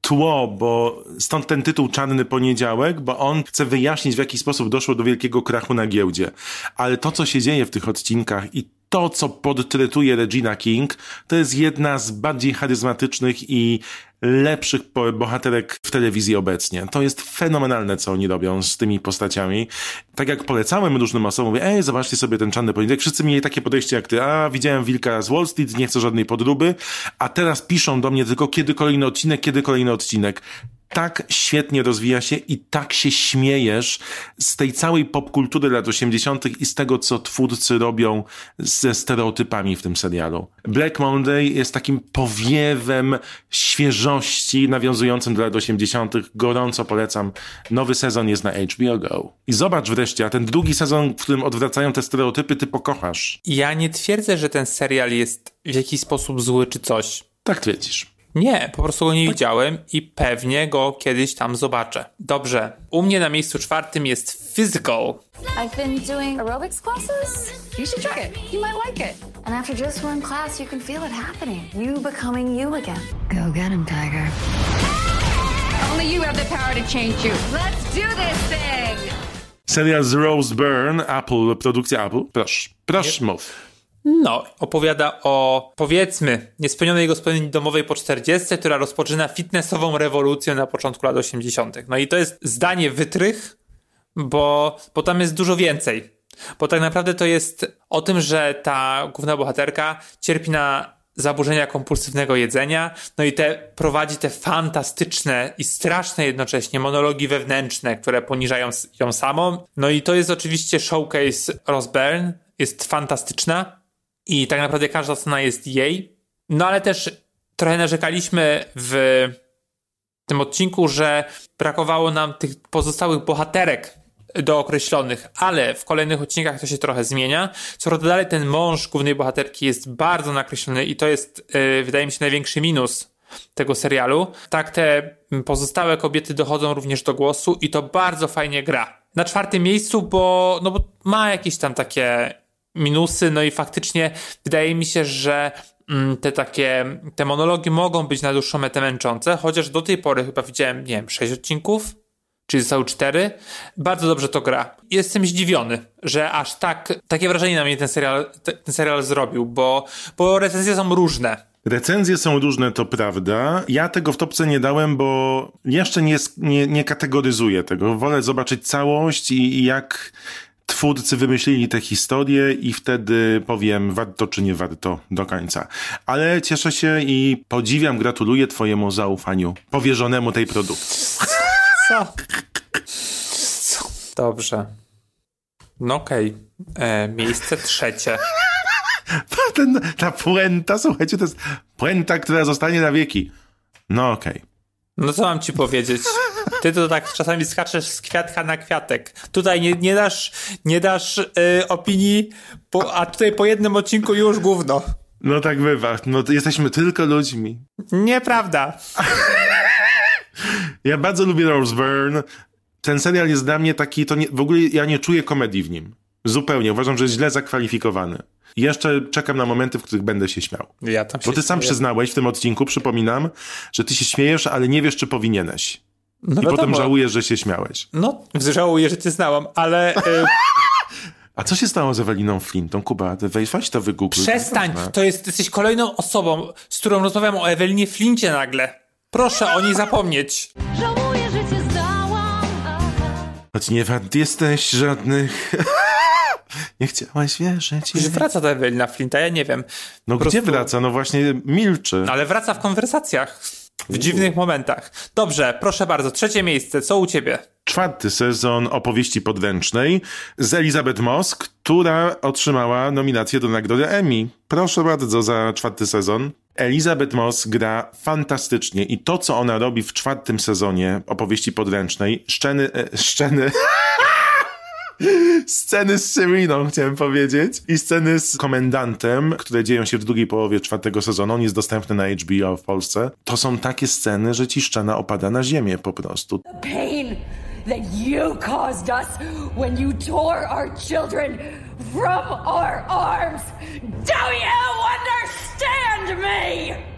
Speaker 4: tło, bo stąd ten tytuł Czarny Poniedziałek, bo on chce wyjaśnić, w jaki sposób doszło do wielkiego krachu na giełdzie. Ale to, co się dzieje w tych odcinkach i to, co podtretuje Regina King, to jest jedna z bardziej charyzmatycznych i lepszych bohaterek w telewizji obecnie. To jest fenomenalne, co oni robią z tymi postaciami. Tak jak polecałem różnym osobom, mówię, ej, zobaczcie sobie ten czarny poniedziałek. Wszyscy mieli takie podejście jak ty, a widziałem Wilka z Wall Street, nie chcę żadnej podróby, a teraz piszą do mnie tylko, kiedy kolejny odcinek, kiedy kolejny odcinek tak świetnie rozwija się i tak się śmiejesz z tej całej popkultury lat 80. i z tego, co twórcy robią ze stereotypami w tym serialu. Black Monday jest takim powiewem świeżości nawiązującym do lat 80. Gorąco polecam. Nowy sezon jest na HBO Go. I zobacz wreszcie, a ten drugi sezon, w którym odwracają te stereotypy, ty pokochasz.
Speaker 3: Ja nie twierdzę, że ten serial jest w jakiś sposób zły czy coś.
Speaker 4: Tak twierdzisz.
Speaker 3: Nie, po prostu go nie widziałem i pewnie go kiedyś tam zobaczę. Dobrze, u mnie na miejscu czwartym jest Physical.
Speaker 6: I've been doing aerobics classes. You should try it. You might like it. And after just one class, you can feel it happening. You becoming you again. Go get him, Tiger.
Speaker 10: Only you have the power to change you. Let's do this thing!
Speaker 4: Serial z Rose Byrne, Apple, produkcja Apple. Proszę, proszę mów.
Speaker 3: No, opowiada o, powiedzmy, niespełnionej gospodyni domowej po 40, która rozpoczyna fitnessową rewolucję na początku lat 80. No i to jest zdanie wytrych, bo, bo tam jest dużo więcej. Bo tak naprawdę to jest o tym, że ta główna bohaterka cierpi na zaburzenia kompulsywnego jedzenia, no i te prowadzi te fantastyczne i straszne jednocześnie monologi wewnętrzne, które poniżają ją samą. No i to jest oczywiście showcase Rose jest fantastyczna i tak naprawdę każda scena jest jej. No ale też trochę narzekaliśmy w tym odcinku, że brakowało nam tych pozostałych bohaterek dookreślonych, ale w kolejnych odcinkach to się trochę zmienia. Co prawda dalej ten mąż głównej bohaterki jest bardzo nakreślony i to jest, yy, wydaje mi się, największy minus tego serialu. Tak te pozostałe kobiety dochodzą również do głosu i to bardzo fajnie gra. Na czwartym miejscu, bo, no bo ma jakieś tam takie minusy, no i faktycznie wydaje mi się, że mm, te takie, te monologi mogą być na dłuższą metę męczące, chociaż do tej pory chyba widziałem, nie wiem, sześć odcinków, czyli zostały cztery. Bardzo dobrze to gra. Jestem zdziwiony, że aż tak, takie wrażenie na mnie ten serial, ten serial zrobił, bo, bo recenzje są różne.
Speaker 4: Recenzje są różne, to prawda. Ja tego w topce nie dałem, bo jeszcze nie, nie, nie kategoryzuję tego. Wolę zobaczyć całość i, i jak twórcy wymyślili tę historię i wtedy powiem, warto czy nie warto do końca. Ale cieszę się i podziwiam, gratuluję twojemu zaufaniu powierzonemu tej produkcji.
Speaker 3: Co? Co? Dobrze. No okej. Okay. E, miejsce trzecie.
Speaker 4: Ten, ta puenta, słuchajcie, to jest puenta, która zostanie na wieki. No okej. Okay.
Speaker 3: No co mam ci powiedzieć? Ty to tak czasami skaczesz z kwiatka na kwiatek. Tutaj nie, nie dasz, nie dasz y, opinii, po, a tutaj po jednym odcinku już gówno.
Speaker 4: No tak bywa. No jesteśmy tylko ludźmi.
Speaker 3: Nieprawda.
Speaker 4: Ja bardzo lubię Rose Byrne. Ten serial jest dla mnie taki, to nie, w ogóle ja nie czuję komedii w nim. Zupełnie. Uważam, że jest źle zakwalifikowany. Jeszcze czekam na momenty, w których będę się śmiał.
Speaker 3: Ja tam
Speaker 4: Bo ty sam
Speaker 3: śmieję.
Speaker 4: przyznałeś w tym odcinku, przypominam, że ty się śmiejesz, ale nie wiesz, czy powinieneś.
Speaker 3: No
Speaker 4: I
Speaker 3: wiadomo.
Speaker 4: potem żałujesz, że się śmiałeś.
Speaker 3: No, żałuję, że cię znałam, ale y,
Speaker 4: A co się stało z Eweliną Flintą, Kuba? Weź, to wygoogluj.
Speaker 3: przestań.
Speaker 4: Ważne.
Speaker 3: To jest, jesteś kolejną osobą, z którą rozmawiam o Ewelinie Flincie nagle. Proszę o niej zapomnieć.
Speaker 6: Żałuję, że cię zdałam.
Speaker 4: Choć nie wart jesteś żadnych... nie chciałaś wierzyć.
Speaker 3: Już wraca ta Ewelina Flinta, ja nie wiem.
Speaker 4: No
Speaker 3: Po
Speaker 4: gdzie
Speaker 3: prostu-
Speaker 4: wraca? No właśnie milczy.
Speaker 3: Ale wraca w konwersacjach. W dziwnych momentach. Dobrze, proszę bardzo, trzecie miejsce, co u ciebie?
Speaker 4: czwarty sezon opowieści podręcznej z Elizabeth Moss, która otrzymała nominację do nagrody Emmy. Proszę bardzo za czwarty sezon. Elizabeth Moss gra fantastycznie i to, co ona robi w czwartym sezonie opowieści podręcznej, szczeny, e, szczeny, sceny z Seriną, chciałem powiedzieć, i sceny z komendantem, które dzieją się w drugiej połowie czwartego sezonu, on jest dostępny na HBO w Polsce, to są takie sceny, że ci szczena opada na ziemię po prostu.
Speaker 11: pain that you caused us when you tore our children from our arms. Do you understand me?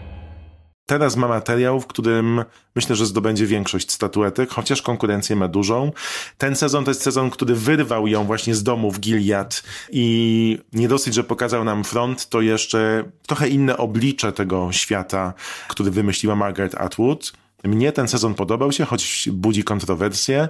Speaker 4: Teraz ma materiał, w którym myślę, że zdobędzie większość statuetek, chociaż konkurencję ma dużą. Ten sezon to jest sezon, który wyrwał ją właśnie z domu w Gilead i nie dosyć, że pokazał nam front, to jeszcze trochę inne oblicze tego świata, który wymyśliła Margaret Atwood. Mnie ten sezon podobał się, choć budzi kontrowersje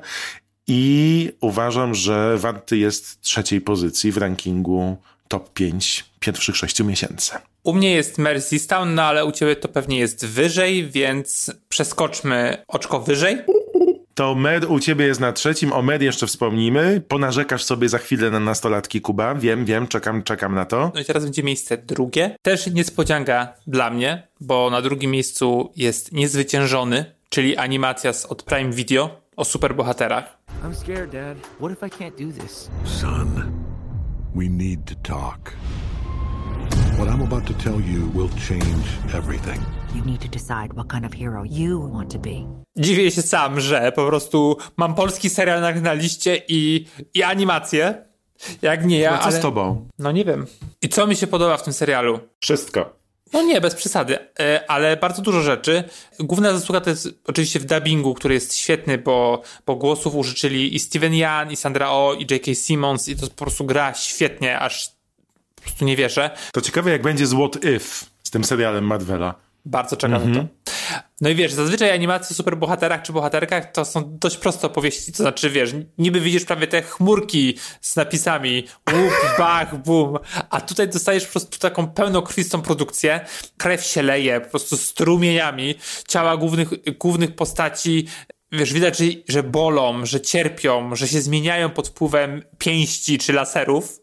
Speaker 4: i uważam, że warty jest trzeciej pozycji w rankingu top 5 pierwszych sześciu miesięcy.
Speaker 3: U mnie jest Mercystown, no ale u ciebie to pewnie jest wyżej, więc przeskoczmy oczko wyżej.
Speaker 4: To Med u ciebie jest na trzecim, o Med jeszcze wspomnimy. Ponarzekasz sobie za chwilę na nastolatki Kuba. Wiem, wiem, czekam, czekam na to.
Speaker 3: No i teraz będzie miejsce drugie. Też niespodzianka dla mnie, bo na drugim miejscu jest Niezwyciężony, czyli animacja z od Prime Video o superbohaterach.
Speaker 12: I'm scared, Dad. What if I can't do this?
Speaker 13: Son, we need to talk. What I'm about to tell you will change everything.
Speaker 14: You need to decide what kind of hero you want to be.
Speaker 3: Dziwię się sam, że po prostu mam polski serial na, na liście i, i animację. Jak nie ja,
Speaker 4: No co
Speaker 3: ale...
Speaker 4: z tobą?
Speaker 3: No nie wiem. I co mi się podoba w tym serialu?
Speaker 4: Wszystko.
Speaker 3: No nie, bez przesady, e, ale bardzo dużo rzeczy. Główna zasługa to jest oczywiście w dubbingu, który jest świetny, bo, bo głosów użyczyli i Steven Yan, i Sandra Oh, i J.K. Simmons i to po prostu gra świetnie, aż po prostu nie wierzę.
Speaker 4: To ciekawe, jak będzie z What If z tym serialem Madwella.
Speaker 3: Bardzo czekam na to. No i wiesz, zazwyczaj animacje o superbohaterach czy bohaterkach to są dość proste opowieści, to znaczy wiesz, niby widzisz prawie te chmurki z napisami. Łup, bach, bum, a tutaj dostajesz po prostu taką pełnokrwistą produkcję, krew się leje po prostu strumieniami, ciała głównych, głównych postaci. Wiesz, widać, że, że bolą, że cierpią, że się zmieniają pod wpływem pięści czy laserów,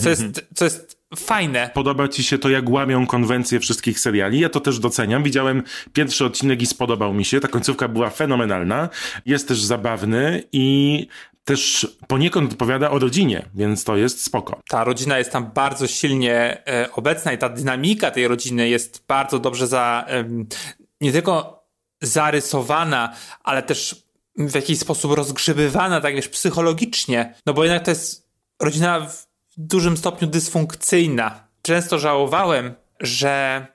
Speaker 3: co jest, co jest fajne.
Speaker 4: Podoba ci się to, jak łamią konwencje wszystkich seriali? Ja to też doceniam. Widziałem pierwszy odcinek i spodobał mi się. Ta końcówka była fenomenalna. Jest też zabawny i też poniekąd odpowiada o rodzinie, więc to jest spoko.
Speaker 3: Ta rodzina jest tam bardzo silnie e, obecna i ta dynamika tej rodziny jest bardzo dobrze za, em, nie tylko zarysowana, ale też w jakiś sposób rozgrzebywana, tak wiesz, psychologicznie. No bo jednak to jest rodzina w dużym stopniu dysfunkcyjna. Często żałowałem, że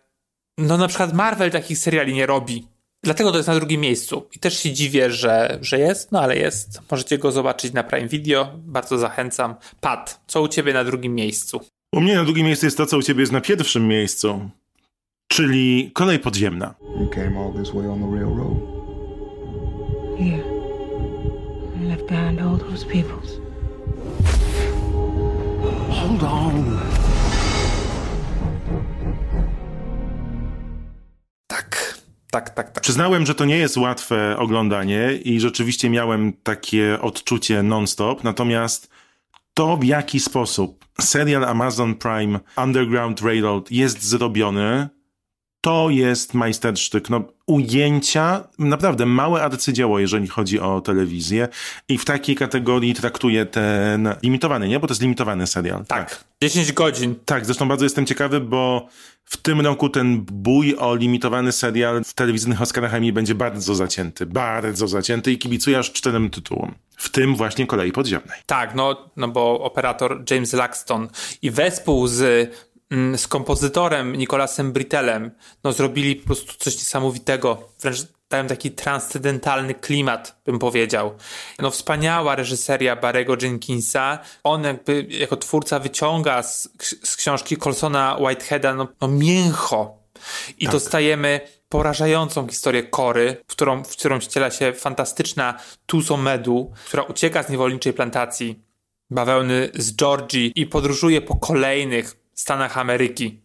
Speaker 3: no na przykład Marvel takich seriali nie robi. Dlatego to jest na drugim miejscu. I też się dziwię, że, że jest, no ale jest. Możecie go zobaczyć na Prime Video. Bardzo zachęcam. Pat, co u ciebie na drugim miejscu?
Speaker 4: U mnie na drugim miejscu jest to, co u ciebie jest na pierwszym miejscu, czyli kolej podziemna.
Speaker 15: You came all this way on the railroad?
Speaker 5: Yeah. I left behind all those peoples.
Speaker 15: Hold on.
Speaker 3: Tak, tak, tak, tak.
Speaker 4: Przyznałem, że to nie jest łatwe oglądanie i rzeczywiście miałem takie odczucie non-stop, natomiast to w jaki sposób serial Amazon Prime Underground Railroad jest zrobiony, to jest majstersztyk. No, ujęcia, naprawdę małe arcydzieło, jeżeli chodzi o telewizję i w takiej kategorii traktuję ten limitowany, nie? Bo to jest limitowany serial.
Speaker 3: Tak. 10 godzin.
Speaker 4: Tak, zresztą bardzo jestem ciekawy, bo w tym roku ten bój o limitowany serial w telewizyjnych Oscarach Emmy będzie bardzo zacięty, bardzo zacięty i kibicuję aż czterem tytułom. W tym właśnie Kolei Podziemnej.
Speaker 3: Tak, no, no bo operator James Laxton i wespół z z kompozytorem Nicolasem Britellem no, zrobili po prostu coś niesamowitego. Wręcz dają taki transcendentalny klimat, bym powiedział. No wspaniała reżyseria Barego Jenkinsa. On jakby jako twórca wyciąga z, z książki Colsona Whiteheada no, no mięcho. I tak. dostajemy porażającą historię Kory, w którą, w którą wciela się fantastyczna Tuso Medu, która ucieka z niewolniczej plantacji bawełny z Georgii i podróżuje po kolejnych Stanach Ameryki.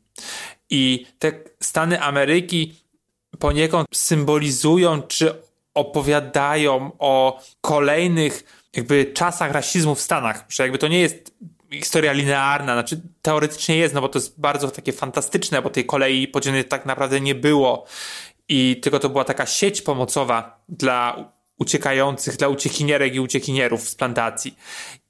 Speaker 3: I te Stany Ameryki poniekąd symbolizują czy opowiadają o kolejnych jakby czasach rasizmu w Stanach, że jakby to nie jest historia linearna, znaczy teoretycznie jest, no bo to jest bardzo takie fantastyczne, bo tej kolei podziemnej tak naprawdę nie było i tylko to była taka sieć pomocowa dla uciekających, dla uciekinierek i uciekinierów z plantacji.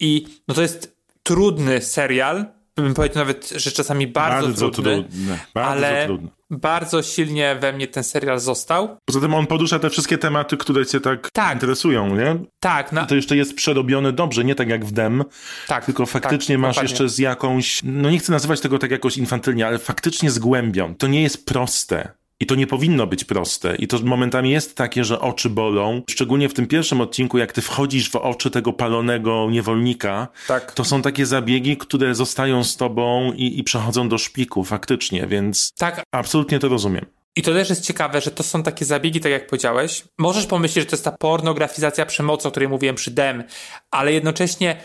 Speaker 3: I no to jest trudny serial, bym powiedział nawet, że czasami bardzo, bardzo trudny, trudne, bardzo ale bardzo silnie we mnie ten serial został.
Speaker 4: Poza tym on porusza te wszystkie tematy, które cię tak, tak. interesują, nie?
Speaker 3: Tak.
Speaker 4: Na... To jeszcze jest przerobione dobrze, nie tak jak w Dem, tak, tylko faktycznie tak, masz dokładnie. jeszcze z jakąś, no nie chcę nazywać tego tak jakoś infantylnie, ale faktycznie z głębią. To nie jest proste. I to nie powinno być proste. I to momentami jest takie, że oczy bolą. Szczególnie w tym pierwszym odcinku, jak ty wchodzisz w oczy tego palonego niewolnika, tak. to są takie zabiegi, które zostają z tobą i, i przechodzą do szpiku faktycznie, więc tak. absolutnie to rozumiem.
Speaker 3: I to też jest ciekawe, że to są takie zabiegi, tak jak powiedziałeś. Możesz pomyśleć, że to jest ta pornografizacja przemocy, o której mówiłem przy Dem, ale jednocześnie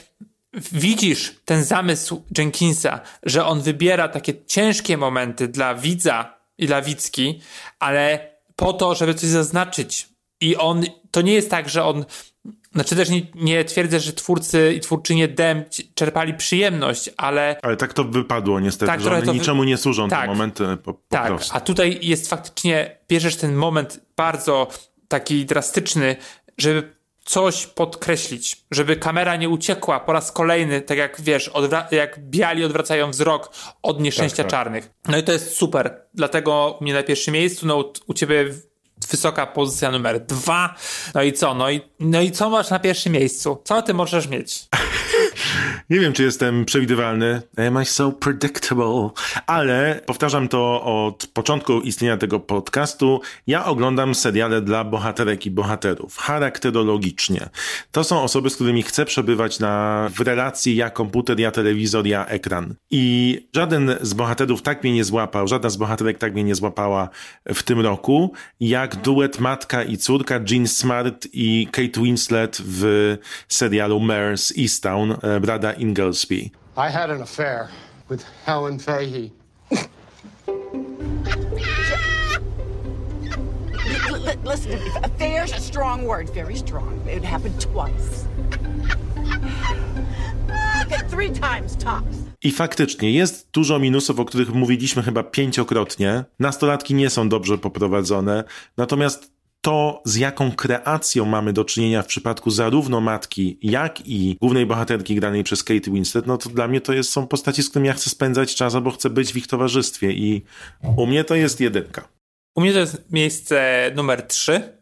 Speaker 3: widzisz ten zamysł Jenkinsa, że on wybiera takie ciężkie momenty dla widza, i Lawicki, ale po to, żeby coś zaznaczyć. I on, to nie jest tak, że on, znaczy też nie, nie twierdzę, że twórcy i twórczynie DEM czerpali przyjemność, ale...
Speaker 4: Ale tak to wypadło niestety, tak, że one niczemu nie służą tak, te momenty po, po
Speaker 3: tak,
Speaker 4: prostu.
Speaker 3: a tutaj jest faktycznie, bierzesz ten moment bardzo taki drastyczny, żeby coś podkreślić, żeby kamera nie uciekła po raz kolejny, tak jak wiesz, jak biali odwracają wzrok od nieszczęścia tak, tak. czarnych. No i to jest super. Dlatego u mnie na pierwszym miejscu, no u, u ciebie wysoka pozycja numer dwa. No i co? No i, no i co masz na pierwszym miejscu? Co ty możesz mieć?
Speaker 4: Nie wiem, czy jestem przewidywalny. Am I so predictable? Ale powtarzam to od początku istnienia tego podcastu. Ja oglądam seriale dla bohaterek i bohaterów. Charakterologicznie. To są osoby, z którymi chcę przebywać na, w relacji ja komputer, ja telewizor, ja ekran. I żaden z bohaterów tak mnie nie złapał, żadna z bohaterek tak mnie nie złapała w tym roku, jak duet matka i córka Jean Smart i Kate Winslet w serialu Mares Easttown Brada Inglesby. I had an affair with Helen Fahey. Listen, affair's a strong word, very strong. It happened twice. Three times tops. I faktycznie jest dużo minusów, o których mówiliśmy chyba pięciokrotnie. Nastolatki nie są dobrze poprowadzone, natomiast to, z jaką kreacją mamy do czynienia w przypadku zarówno matki, jak i głównej bohaterki granej przez Kate Winslet, no to dla mnie to jest, są postaci, z którymi ja chcę spędzać czas, albo chcę być w ich towarzystwie i u mnie to jest jedynka.
Speaker 3: U mnie to jest miejsce numer trzy.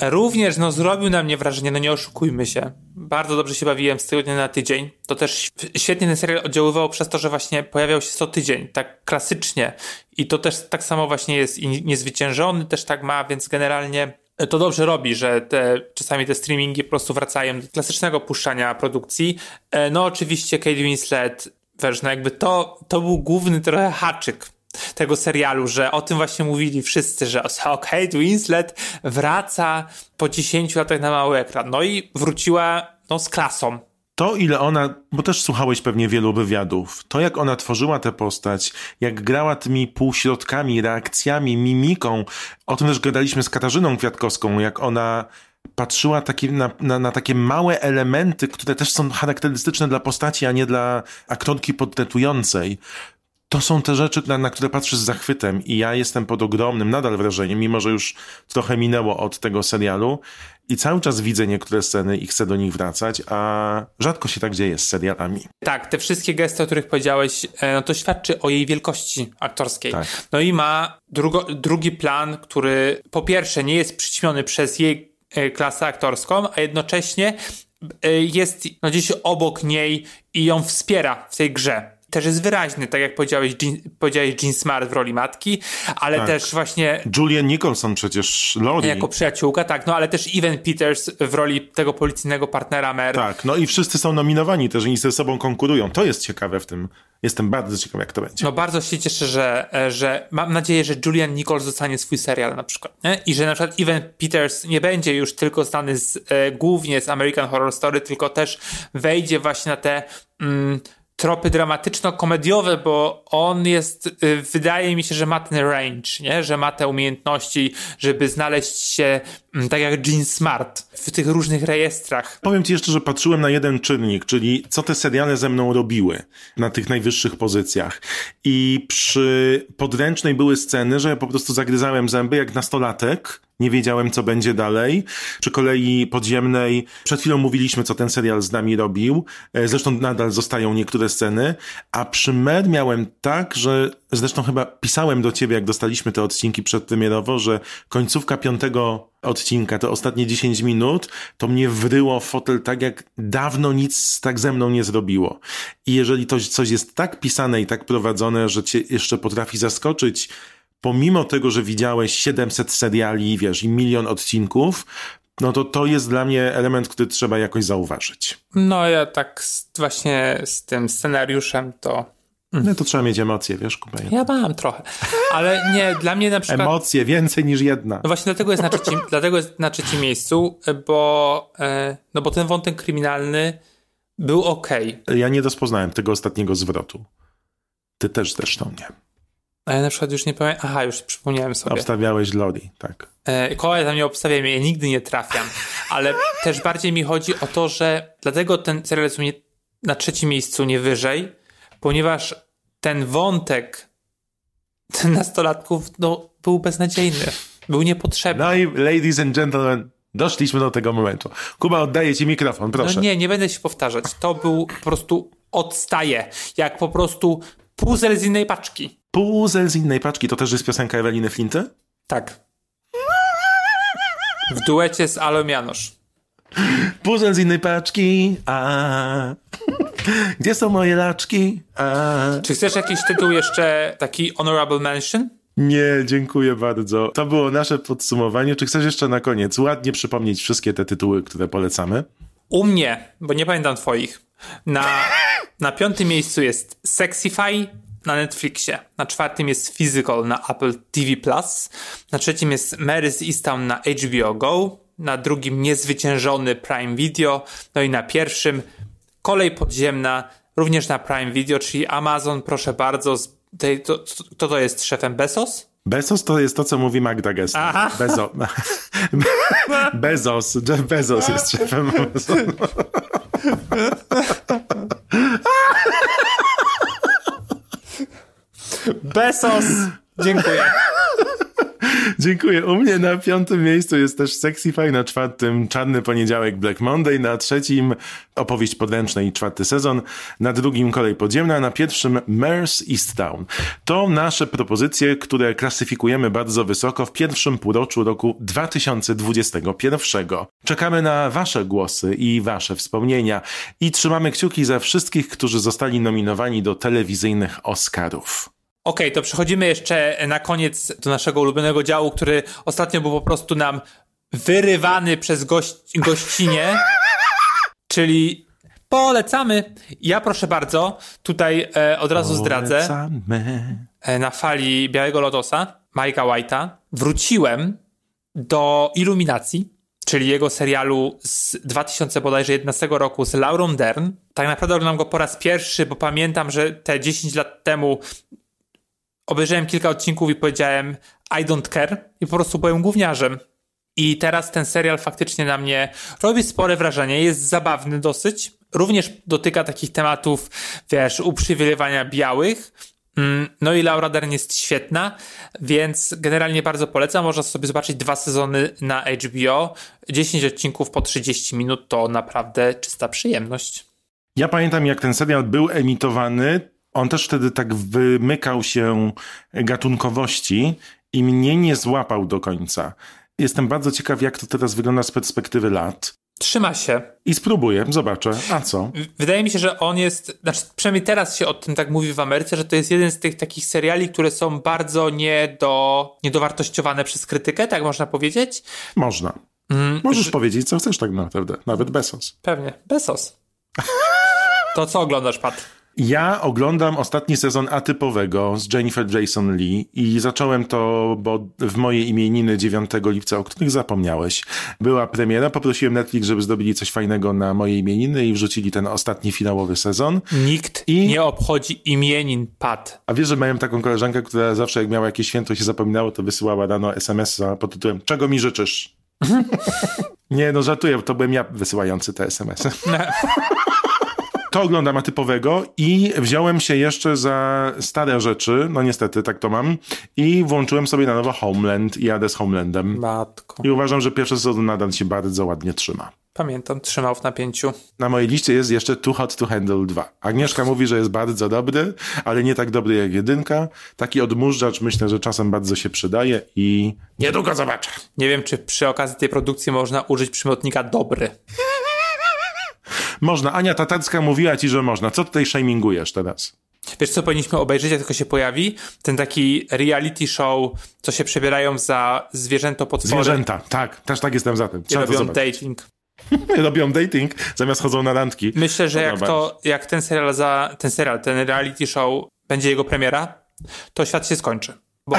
Speaker 3: Również no, zrobił na mnie wrażenie, no nie oszukujmy się. Bardzo dobrze się bawiłem z tygodnia na tydzień. To też świetnie ten serial oddziaływał przez to, że właśnie pojawiał się co tydzień, tak klasycznie. I to też tak samo właśnie jest i niezwyciężony też tak ma, więc generalnie to dobrze robi, że te, czasami te streamingi po prostu wracają do klasycznego puszczania produkcji. E, no oczywiście Kate Winslet, wiesz, no jakby to, to był główny trochę haczyk tego serialu, że o tym właśnie mówili wszyscy, że Kate Winslet wraca po 10 latach na mały ekran. No i wróciła no, z klasą.
Speaker 4: To, ile ona, bo też słuchałeś pewnie wielu wywiadów, to jak ona tworzyła tę postać, jak grała tymi półśrodkami, reakcjami, mimiką, o tym też gadaliśmy z Katarzyną Kwiatkowską, jak ona patrzyła taki, na, na, na, takie małe elementy, które też są charakterystyczne dla postaci, a nie dla aktorki podtetującej to są te rzeczy, na, na, które patrzysz z zachwytem i ja jestem pod ogromnym nadal wrażeniem, mimo że już trochę minęło od tego serialu i cały czas widzę niektóre sceny i chcę do nich wracać, a rzadko się tak dzieje z serialami.
Speaker 3: Tak, te wszystkie gesty, o których powiedziałeś, no to świadczy o jej wielkości aktorskiej. Tak. No i ma drugo, drugi plan, który po pierwsze nie jest przyćmiony przez jej klasę aktorską, a jednocześnie jest no, gdzieś obok niej i ją wspiera w tej grze też jest wyraźny, tak jak powiedziałeś, Jean, powiedziałeś Jean Smart w roli matki, ale tak. też właśnie...
Speaker 4: Julian Nicholson przecież, Lori.
Speaker 3: Jako przyjaciółka, tak, no ale też Evan Peters w roli tego policyjnego partnera Mer.
Speaker 4: Tak, no i wszyscy są nominowani też, oni ze sobą konkurują. To jest ciekawe w tym. Jestem bardzo ciekaw, jak to będzie.
Speaker 3: No bardzo się cieszę, że, że mam nadzieję, że Julian Nichols dostanie swój serial na przykład, nie? I że na przykład Evan Peters nie będzie już tylko znany z, e, głównie z American Horror Story, tylko też wejdzie właśnie na te... Mm, tropy dramatyczno-komediowe, bo on jest, y, wydaje mi się, że ma ten range, nie? że ma te umiejętności, żeby znaleźć się tak jak Gene Smart w tych różnych rejestrach.
Speaker 4: Powiem ci jeszcze, że patrzyłem na jeden czynnik, czyli co te seriale ze mną robiły na tych najwyższych pozycjach. I przy podręcznej były sceny, że ja po prostu zagryzałem zęby jak nastolatek, nie wiedziałem, co będzie dalej. Przy kolei podziemnej, przed chwilą mówiliśmy, co ten serial z nami robił. E, zresztą nadal zostają niektóre sceny. A przy Med miałem tak, że zresztą chyba pisałem do ciebie, jak dostaliśmy te odcinki przedpremierowo, że końcówka piątego odcinka, te ostatnie 10 minut, to mnie wryło w fotel tak, jak dawno nic tak ze mną nie zrobiło. I jeżeli to coś jest tak pisane i tak prowadzone, że cię jeszcze potrafi zaskoczyć, pomimo tego, że widziałeś 700 seriali, wiesz, i milion odcinków, no to to jest dla mnie element, który trzeba jakoś zauważyć.
Speaker 3: No ja tak z, właśnie z tym scenariuszem to...
Speaker 4: No to trzeba mieć emocje, wiesz, Kuba.
Speaker 3: Ja mam trochę, ale nie, dla mnie na przykład...
Speaker 4: Emocje, więcej niż jedna.
Speaker 3: No właśnie dlatego jest na trzecim, dlatego jest na trzecim miejscu, bo, e, no bo ten wątek kryminalny był ok.
Speaker 4: Ja nie rozpoznałem tego ostatniego zwrotu. Ty też zresztą nie.
Speaker 3: A ja na przykład już nie pamiętam. Aha, już przypomniałem sobie.
Speaker 4: Obstawiałeś Lodi, tak.
Speaker 3: E, koła tam nie obstawiam, ja nigdy nie trafiam. Ale też bardziej mi chodzi o to, że dlatego ten serial jest u mnie na trzecim miejscu, nie wyżej, ponieważ ten wątek nastolatków no, był beznadziejny. Był niepotrzebny.
Speaker 4: No i ladies and gentlemen, doszliśmy do tego momentu. Kuba, oddaję ci mikrofon, proszę.
Speaker 3: No nie, nie będę się powtarzać. To był po prostu odstaje. Jak po prostu puzzle z innej paczki.
Speaker 4: Puzzle z innej paczki. To też jest piosenka Eweliny Flinty?
Speaker 3: Tak. W duecie z Alą Janosz.
Speaker 4: Puzzle z innej paczki, a Gdzie są moje laczki? A...
Speaker 3: Czy chcesz jakiś tytuł jeszcze, taki honorable mention?
Speaker 4: Nie, dziękuję bardzo. To było nasze podsumowanie. Czy chcesz jeszcze na koniec ładnie przypomnieć wszystkie te tytuły, które polecamy?
Speaker 3: U mnie, bo nie pamiętam twoich. Na, na piątym miejscu jest Sexify, na Netflixie. Na czwartym jest Physical na Apple TV+. Na trzecim jest Mary's Easttown na HBO Go. Na drugim Niezwyciężony Prime Video. No i na pierwszym Kolej Podziemna również na Prime Video, czyli Amazon, proszę bardzo. to, kto to jest szefem Bezos?
Speaker 4: Bezos to jest to, co mówi Magda Gessler. Bezo... Bezos. Jeff Bezos jest szefem Amazonu.
Speaker 3: Besos! Dziękuję.
Speaker 4: Dziękuję. U mnie na piątym miejscu jest też Sexify, na czwartym Czarny Poniedziałek Black Monday, na trzecim Opowieść podręczna i czwarty sezon, na drugim Kolej Podziemna, na pierwszym Mare's Easttown. To nasze propozycje, które klasyfikujemy bardzo wysoko w pierwszym półroczu roku 2021. Czekamy na wasze głosy i wasze wspomnienia i trzymamy kciuki za wszystkich, którzy zostali nominowani do telewizyjnych Oscarów.
Speaker 3: Okej, okay, to przechodzimy jeszcze na koniec do naszego ulubionego działu, który ostatnio był po prostu nam wyrywany przez gość, gościnie, czyli polecamy. Ja proszę bardzo, tutaj e, od razu zdradzę. E, na fali Białego Lotosa, Majka White'a, wróciłem do Iluminacji, czyli jego serialu z 2011 roku z Laurą Dern. Tak naprawdę oglądam go po raz pierwszy, bo pamiętam, że te 10 lat temu obejrzałem kilka odcinków i powiedziałem I don't care i po prostu byłem gówniarzem. I teraz ten serial faktycznie na mnie robi spore wrażenie, jest zabawny dosyć. Również dotyka takich tematów, wiesz, uprzywilejowania białych, Mm, no i Laura Dern jest świetna, więc generalnie bardzo polecam. Można sobie zobaczyć dwa sezony na HBO. 10 odcinków po 30 minut to naprawdę czysta przyjemność.
Speaker 4: Ja pamiętam, jak ten serial był emitowany. On też wtedy tak wymykał się gatunkowości i mnie nie złapał do końca. Jestem bardzo ciekaw, jak to teraz wygląda z perspektywy lat.
Speaker 3: Trzyma się.
Speaker 4: I spróbuję, zobaczę. A co?
Speaker 3: Wydaje mi się, że on jest, znaczy przynajmniej teraz się o tym tak mówi w Ameryce, że to jest jeden z tych takich seriali, które są bardzo niedo, niedowartościowane przez krytykę, tak można powiedzieć?
Speaker 4: Można. Mm, Możesz że... powiedzieć, co chcesz tak naprawdę. Nawet Besos.
Speaker 3: Pewnie. Besos. to co oglądasz, Pat?
Speaker 4: Ja oglądam ostatni sezon atypowego z Jennifer Jason Lee i zacząłem to, bo w moje imieniny 9 lipca, o których zapomniałeś, była premiera. Poprosiłem Netflix, żeby zrobili coś fajnego na moje imieniny i wrzucili ten ostatni finałowy sezon.
Speaker 3: Nikt I... nie obchodzi imienin Pat.
Speaker 4: A wiesz, że miałem taką koleżankę, która zawsze jak miała jakieś święto się zapominało, to wysyłała rano SMS-a pod tytułem Czego mi życzysz? nie, no żartuję, to byłem ja wysyłający te SMS-y. to oglądam atypowego i wziąłem się jeszcze za stare rzeczy, no niestety tak to mam, i włączyłem sobie na nowo Homeland i jadę z Homelandem.
Speaker 3: Matko.
Speaker 4: I uważam, że pierwszy sezon nadal się bardzo ładnie trzyma.
Speaker 3: Pamiętam, trzymał w napięciu.
Speaker 4: Na mojej liście jest jeszcze Too Hot to Handle 2. Agnieszka mówi, że jest bardzo dobry, ale nie tak dobry jak jedynka. Taki odmurzacz myślę, że czasem bardzo się przydaje i niedługo zobaczę.
Speaker 3: Nie wiem, czy przy okazji tej produkcji można użyć przymiotnika dobry.
Speaker 4: Można. Ania Tatarska mówiła ci, że można. Co tutaj shamingujesz teraz?
Speaker 3: Wiesz, co powinniśmy obejrzeć, jak tylko się pojawi? Ten taki reality show, co się przebierają za zwierzęto potwory.
Speaker 4: Zwierzęta, tak. Też tak jestem za tym.
Speaker 3: Trzeba robią dating.
Speaker 4: robią dating, zamiast chodzą na randki.
Speaker 3: Myślę, że jak to, jak ten serial za, ten serial, ten reality show będzie jego premiera, to świat się skończy. Bo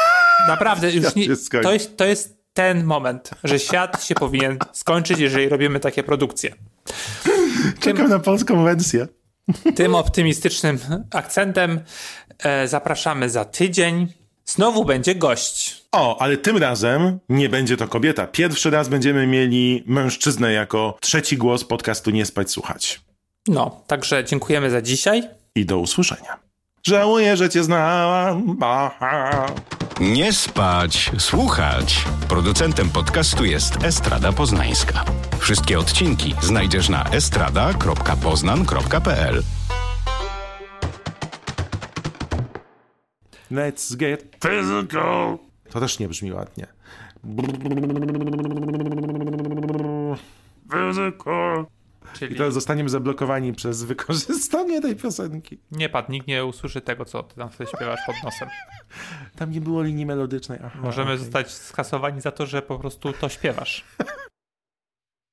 Speaker 3: naprawdę już nie, to, jest, to jest ten moment, że świat się powinien skończyć, jeżeli robimy takie produkcje.
Speaker 4: Czekam tym, na polską wersję.
Speaker 3: Tym optymistycznym akcentem e, zapraszamy za tydzień. Znowu będzie gość.
Speaker 4: O, ale tym razem nie będzie to kobieta. Pierwszy raz będziemy mieli mężczyznę jako trzeci głos podcastu Nie Spać Słuchać.
Speaker 3: No, także dziękujemy za dzisiaj.
Speaker 4: I do usłyszenia. Żałuję, że cię znałam. Aha.
Speaker 2: Nie spać, słuchać. Producentem podcastu jest Estrada Poznańska. Wszystkie odcinki znajdziesz na estrada.poznan.pl.
Speaker 4: Let's get physical. To też nie brzmi ładnie. Physical. Czyli... I teraz zostaniemy zablokowani przez wykorzystanie tej piosenki.
Speaker 3: Nie padł, nikt nie usłyszy tego, co ty tam sobie śpiewasz pod nosem.
Speaker 4: Tam nie było linii melodycznej.
Speaker 3: Aha, Możemy okay. zostać skasowani za to, że po prostu to śpiewasz.